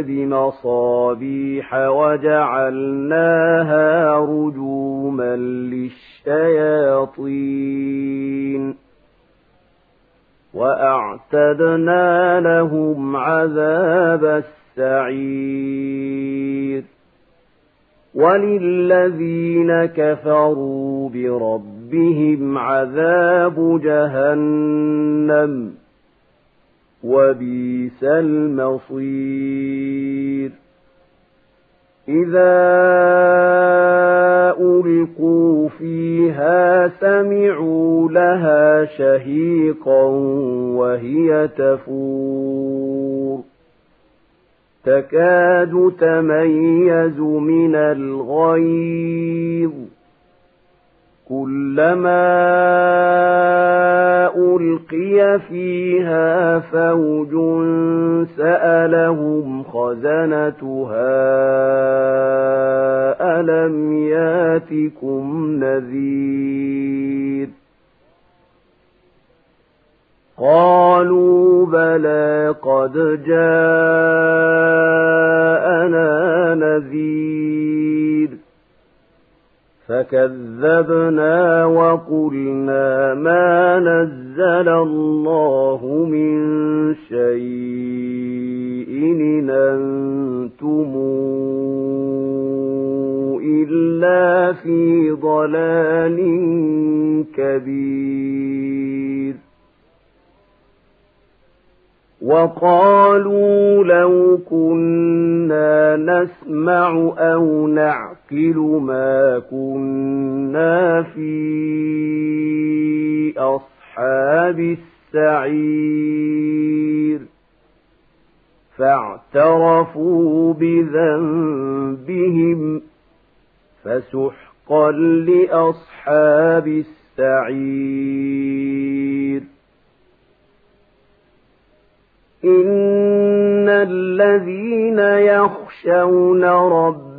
بمصابيح وجعلناها رجوما للشياطين وأعتدنا لهم عذاب السعير وللذين كفروا بربهم عذاب جهنم وبئس المصير. إذا ألقوا فيها سمعوا لها شهيقا وهي تفور. تكاد تميز من الغيظ. كلما ألقي فيها فوج سألهم خزنتها ألم ياتكم نذير قالوا بلى قد جاءنا نذير فكذبنا وقلنا ما نزل الله من شيء إن أنتم إلا في ضلال كبير. وقالوا لو كنا نسمع أو نعقل ما كنا في أصحاب السعير فاعترفوا بذنبهم فسحقا لأصحاب السعير إن الذين يخشون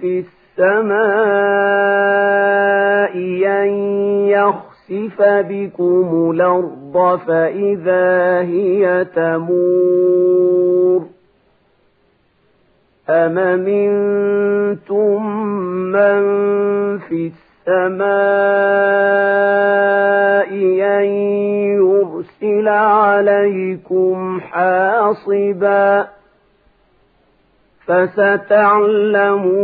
في السماء يخسف بكم الأرض فإذا هي تمور أم منتم من في السماء أن يرسل عليكم حاصباً فستعلمون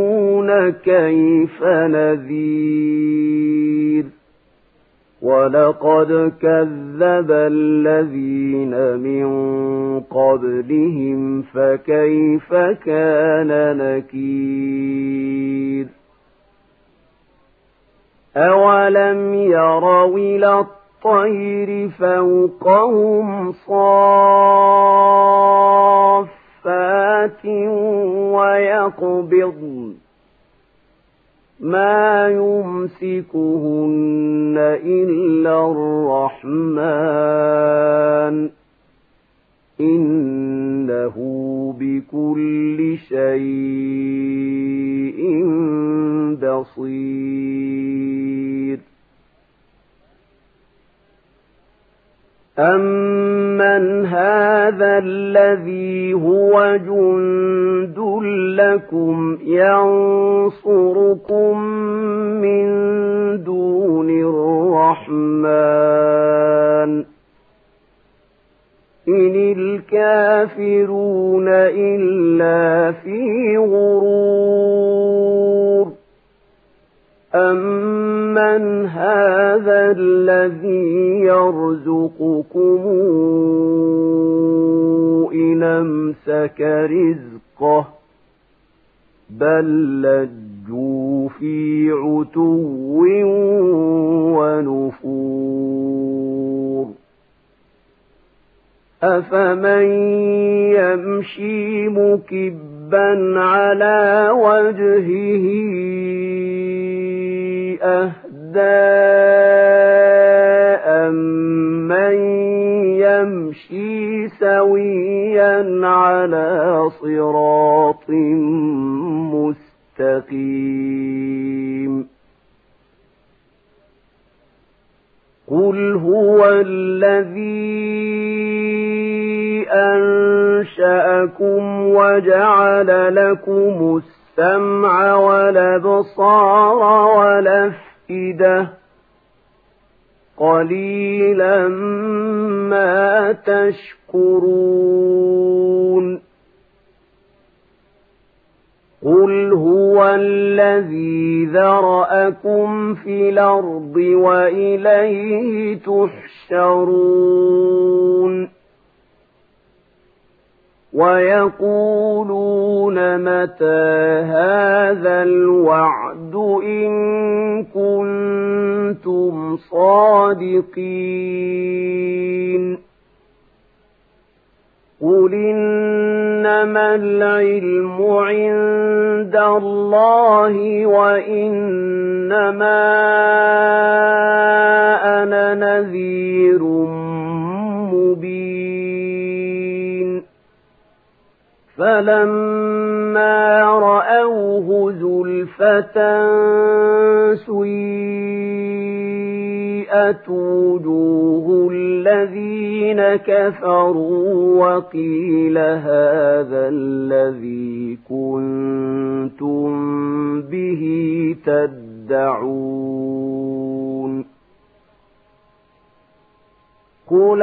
كيف نذير. ولقد كذب الذين من قبلهم فكيف كان نكير؟ أولم يروا إلى الطير فوقهم صاف ويقبضن ما يمسكهن إلا الرحمن. إنه بكل شيء بصير. أَمَّنْ هَذَا الَّذِي هُوَ جُندٌ لَّكُمْ يَنصُرُكُم مِّن دُونِ الرَّحْمَٰنِ. إِنِ الْكَافِرُونَ الَّذِي يَرْزُقُكُمْ إِنْ أَمْسَكَ رِزْقَهُ بَل لَّجُّوا فِي عُتُوٍّ وَنُفُورٍ أَفَمَن يَمْشِي مُكِبًّا عَلَىٰ وَجْهِهِ أهدى يمشي سويا على صراط مستقيم. قل هو الذي أنشأكم وجعل لكم السمع والأبصار والأفئدة قليلا ما تشكرون. قل هو الذي ذرأكم في الأرض وإليه تحشرون. ويقولون متى هذا الوعد؟ إن كنتم صادقين قل إنما العلم عند الله وإنما أنا نذير فَلَمَّا رَأَوْهُ زُلْفَةً سُيِّئَتْ وُجُوهُ الَّذِينَ كَفَرُوا وَقِيلَ هَٰذَا الَّذِي كُنتُم بِهِ تَدَّعُونَ قُلْ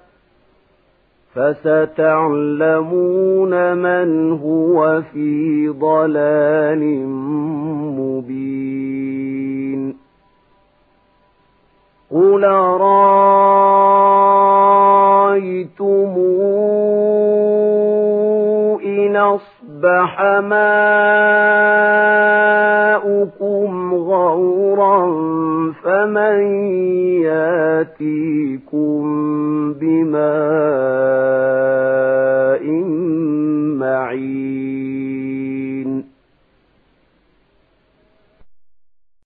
فستعلمون من هو في ضلال مبين. قل رأيتم إن أصبح ماؤكم غورا فمن ياتيكم بماء